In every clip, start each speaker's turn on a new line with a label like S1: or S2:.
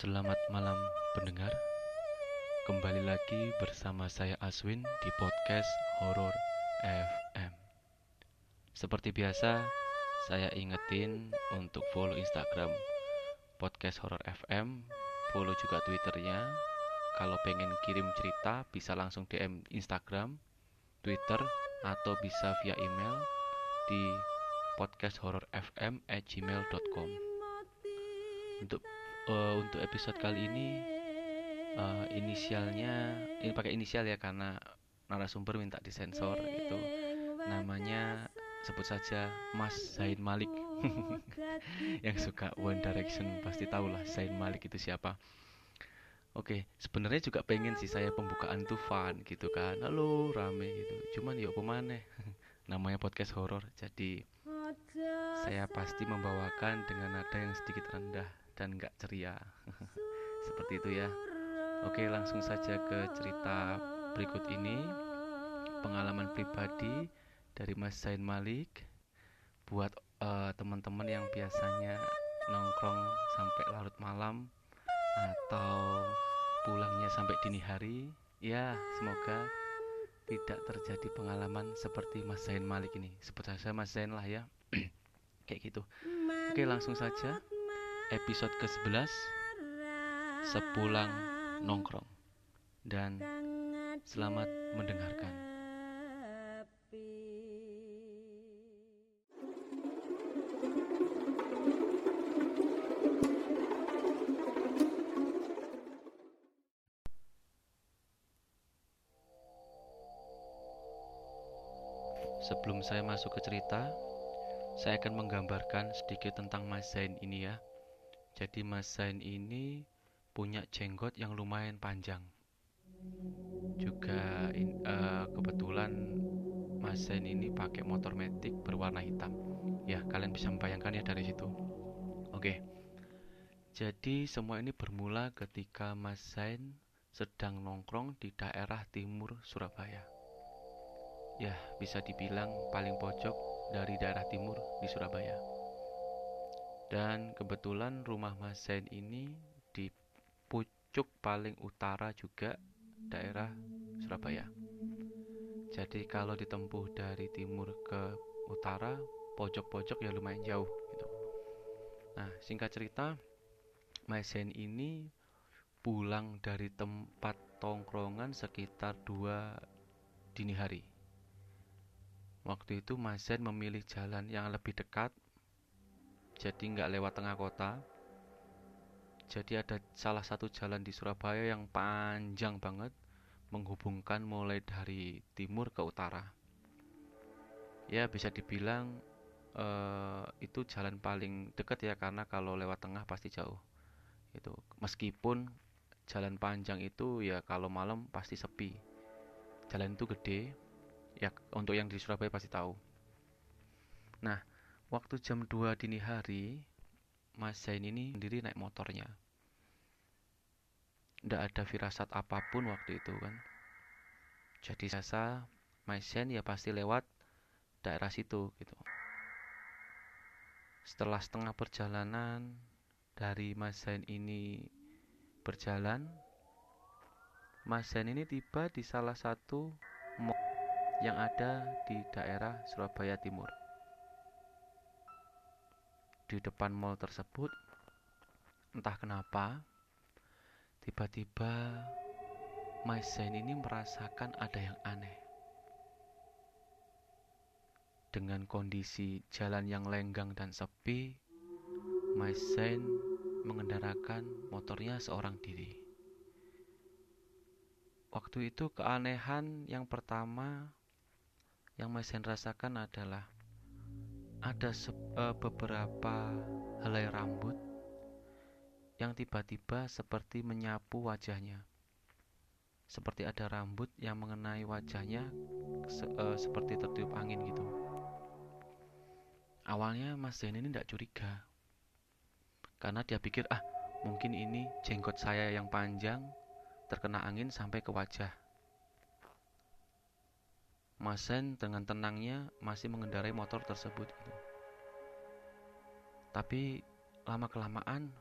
S1: Selamat malam pendengar. Kembali lagi bersama saya Aswin di podcast Horror FM Seperti biasa saya ingetin untuk follow Instagram podcast Horror FM Follow juga Twitternya. Kalau pengen kirim cerita bisa langsung DM Instagram, Twitter Atau bisa via email di podcasthorrorfm@gmail.com Untuk uh, untuk episode kali ini uh, inisialnya ini pakai inisial ya karena narasumber minta disensor itu namanya sebut saja Mas Zain Malik yang suka One Direction pasti tahu lah Zain Malik itu siapa Oke, sebenarnya juga pengen sih saya pembukaan tuh fun gitu kan. Halo, rame gitu. Cuman yuk pemane. Namanya podcast horor, jadi saya pasti membawakan dengan nada yang sedikit rendah dan gak ceria. Seperti itu ya. Oke, langsung saja ke cerita berikut ini. Pengalaman pribadi dari Mas Zain Malik buat uh, teman-teman yang biasanya nongkrong sampai larut malam atau pulangnya sampai dini hari. Ya, semoga tidak terjadi pengalaman seperti Mas Zain Malik ini. Sebut saja Mas Zain lah ya. Kayak gitu. Oke, langsung saja episode ke-11 Sepulang Nongkrong dan selamat mendengarkan. Sebelum saya masuk ke cerita, saya akan menggambarkan sedikit tentang Mas Zain ini ya. Jadi Mas Zain ini punya jenggot yang lumayan panjang. Juga in, uh, kebetulan Mas Zain ini pakai motor metik berwarna hitam. Ya, kalian bisa membayangkan ya dari situ. Oke. Jadi semua ini bermula ketika Mas Zain sedang nongkrong di daerah timur Surabaya. Ya, bisa dibilang paling pojok dari daerah timur di Surabaya. Dan kebetulan rumah Mas Zain ini di pucuk paling utara juga daerah Surabaya. Jadi kalau ditempuh dari timur ke utara, pojok-pojok ya lumayan jauh gitu. Nah, singkat cerita, Mas Zain ini pulang dari tempat tongkrongan sekitar dua dini hari. Waktu itu Mas Zain memilih jalan yang lebih dekat jadi nggak lewat tengah kota. Jadi ada salah satu jalan di Surabaya yang panjang banget menghubungkan mulai dari timur ke utara. Ya bisa dibilang uh, itu jalan paling dekat ya karena kalau lewat tengah pasti jauh itu meskipun jalan panjang itu ya kalau malam pasti sepi. Jalan itu gede ya untuk yang di Surabaya pasti tahu. Nah Waktu jam 2 dini hari, Mas Zain ini sendiri naik motornya. Tidak ada firasat apa pun waktu itu kan. Jadi saya Mas Zain ya pasti lewat daerah situ gitu. Setelah setengah perjalanan dari Mas Zain ini berjalan, Mas Zain ini tiba di salah satu mall yang ada di daerah Surabaya Timur di depan mall tersebut. Entah kenapa tiba-tiba My Zain ini merasakan ada yang aneh. Dengan kondisi jalan yang lenggang dan sepi My Zain mengendarakan motornya seorang diri. Waktu itu keanehan yang pertama yang Zain rasakan adalah ada uh, beberapa helai rambut yang tiba-tiba seperti menyapu wajahnya. Seperti ada rambut yang mengenai wajahnya se uh, seperti tertiup angin gitu. Awalnya Mas Zain ini tidak curiga. Karena dia pikir, ah mungkin ini jenggot saya yang panjang terkena angin sampai ke wajah. Masen dengan tenangnya masih mengendarai motor tersebut. Tapi lama kelamaan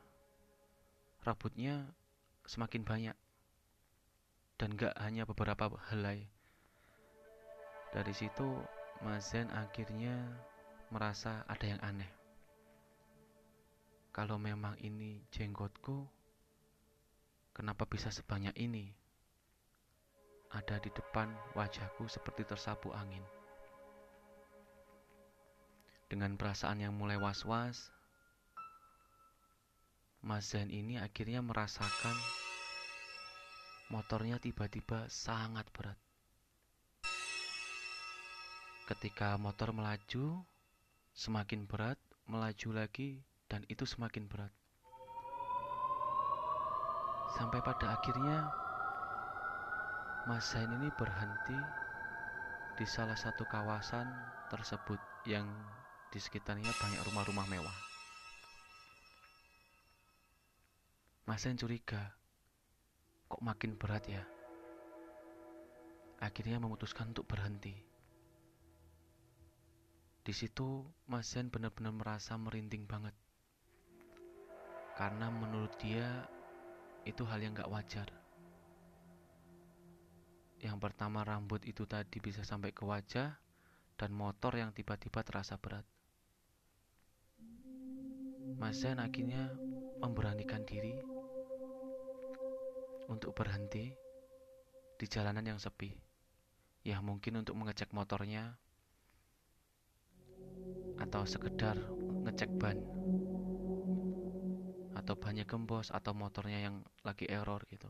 S1: rambutnya semakin banyak dan gak hanya beberapa helai. Dari situ Mazen akhirnya merasa ada yang aneh. Kalau memang ini jenggotku, kenapa bisa sebanyak ini? Ada di depan wajahku seperti tersapu angin. Dengan perasaan yang mulai was-was, Mas Zain ini akhirnya merasakan motornya tiba-tiba sangat berat. Ketika motor melaju, semakin berat, melaju lagi, dan itu semakin berat. Sampai pada akhirnya, Mas Zain ini berhenti di salah satu kawasan tersebut yang di sekitarnya banyak rumah-rumah mewah. Masen curiga, kok makin berat ya? Akhirnya memutuskan untuk berhenti. Di situ Masen benar-benar merasa merinding banget. Karena menurut dia itu hal yang gak wajar. Yang pertama rambut itu tadi bisa sampai ke wajah dan motor yang tiba-tiba terasa berat. Masen akhirnya memberanikan diri untuk berhenti di jalanan yang sepi. Ya mungkin untuk mengecek motornya atau sekedar ngecek ban atau banyak gembos atau motornya yang lagi error gitu.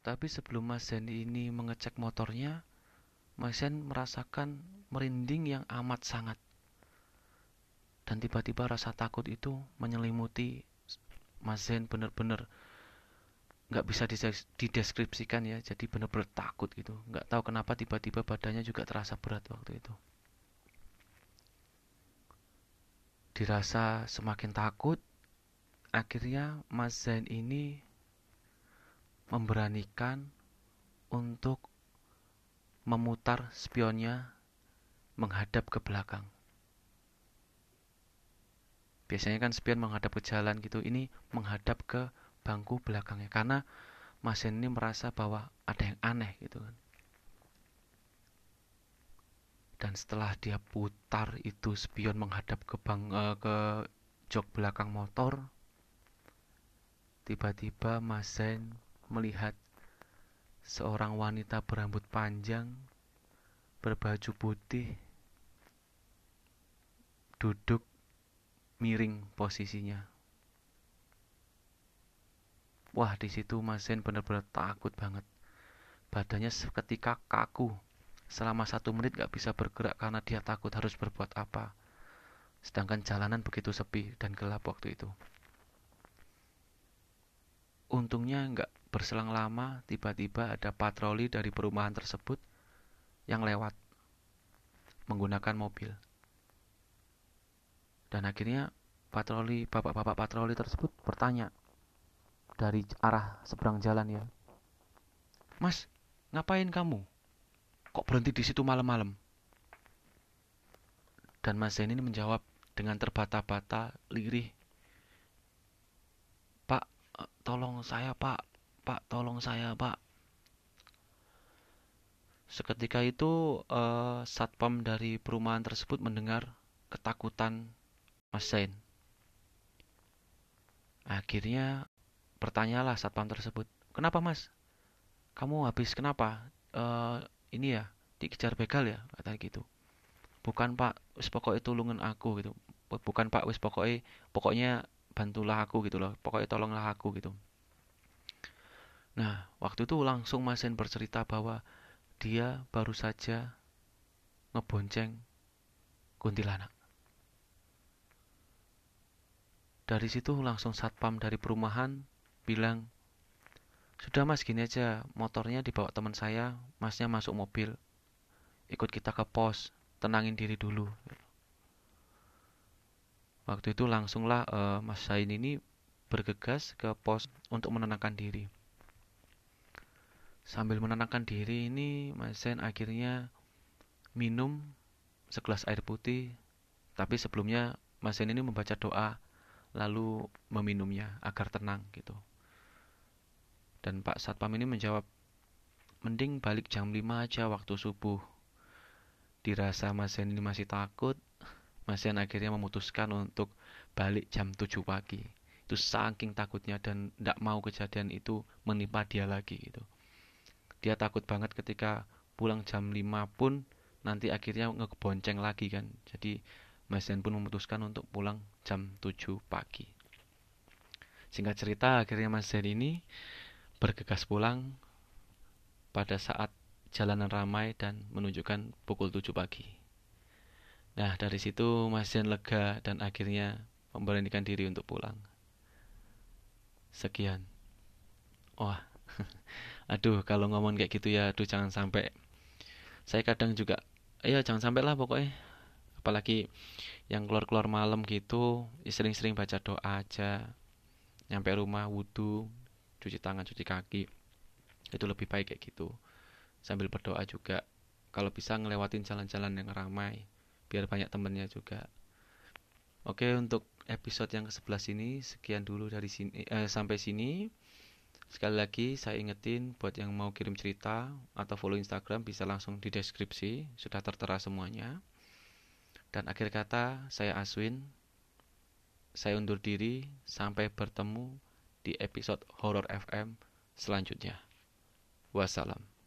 S1: Tapi sebelum Mas Zen ini mengecek motornya, Mas Zen merasakan merinding yang amat sangat. Dan tiba-tiba rasa takut itu menyelimuti Mas Zen benar-benar nggak bisa dideskripsikan ya. Jadi benar-benar takut gitu. Nggak tahu kenapa tiba-tiba badannya juga terasa berat waktu itu. Dirasa semakin takut akhirnya Mas Zain ini memberanikan untuk memutar spionnya menghadap ke belakang biasanya kan spion menghadap ke jalan gitu ini menghadap ke bangku belakangnya karena Mas ini merasa bahwa ada yang aneh gitu kan. Dan setelah dia putar itu spion menghadap ke bang uh, ke jok belakang motor, tiba-tiba Mas Zen melihat seorang wanita berambut panjang, berbaju putih, duduk miring posisinya Wah, di situ Mas Zen benar-benar takut banget. Badannya seketika kaku. Selama satu menit gak bisa bergerak karena dia takut harus berbuat apa. Sedangkan jalanan begitu sepi dan gelap waktu itu. Untungnya nggak berselang lama, tiba-tiba ada patroli dari perumahan tersebut yang lewat menggunakan mobil. Dan akhirnya patroli, bapak-bapak patroli tersebut bertanya, dari arah seberang jalan ya. Mas, ngapain kamu? Kok berhenti di situ malam-malam? Dan Mas Zain ini menjawab dengan terbata-bata, lirih. Pak, tolong saya pak, pak tolong saya pak. Seketika itu uh, satpam dari perumahan tersebut mendengar ketakutan Mas Zain. Akhirnya Bertanyalah satpam tersebut, kenapa mas? Kamu habis kenapa? Uh, ini ya, dikejar begal ya, kata gitu. Bukan pak, wis pokoknya tulungan aku gitu. Bukan pak, wis pokoknya, pokoknya bantulah aku gitu loh. Pokoknya tolonglah aku gitu. Nah, waktu itu langsung Masen bercerita bahwa dia baru saja ngebonceng kuntilanak. Dari situ langsung satpam dari perumahan bilang, sudah mas gini aja, motornya dibawa teman saya, masnya masuk mobil, ikut kita ke pos, tenangin diri dulu. Waktu itu langsunglah uh, Mas Sain ini bergegas ke pos untuk menenangkan diri. Sambil menenangkan diri ini, Mas Sain akhirnya minum segelas air putih. Tapi sebelumnya Mas Sain ini membaca doa lalu meminumnya agar tenang gitu. Dan Pak Satpam ini menjawab, mending balik jam 5 aja waktu subuh. Dirasa Mas Zen ini masih takut, Mas Zen akhirnya memutuskan untuk balik jam 7 pagi. Itu saking takutnya dan tidak mau kejadian itu menimpa dia lagi gitu. Dia takut banget ketika pulang jam 5 pun nanti akhirnya ngebonceng lagi kan. Jadi Mas Zen pun memutuskan untuk pulang jam 7 pagi. Singkat cerita, akhirnya Mas Zen ini bergegas pulang pada saat jalanan ramai dan menunjukkan pukul 7 pagi. Nah, dari situ Mas Zen lega dan akhirnya memberanikan diri untuk pulang. Sekian. Wah, aduh kalau ngomong kayak gitu ya, aduh jangan sampai. Saya kadang juga, ya jangan sampai lah pokoknya. Apalagi yang keluar-keluar malam gitu, ya sering-sering baca doa aja. Nyampe rumah wudhu, cuci tangan cuci kaki itu lebih baik kayak gitu sambil berdoa juga kalau bisa ngelewatin jalan-jalan yang ramai biar banyak temennya juga oke untuk episode yang ke-11 ini sekian dulu dari sini eh, sampai sini sekali lagi saya ingetin buat yang mau kirim cerita atau follow Instagram bisa langsung di deskripsi sudah tertera semuanya dan akhir kata saya Aswin saya undur diri sampai bertemu di episode Horror FM selanjutnya. Wassalam.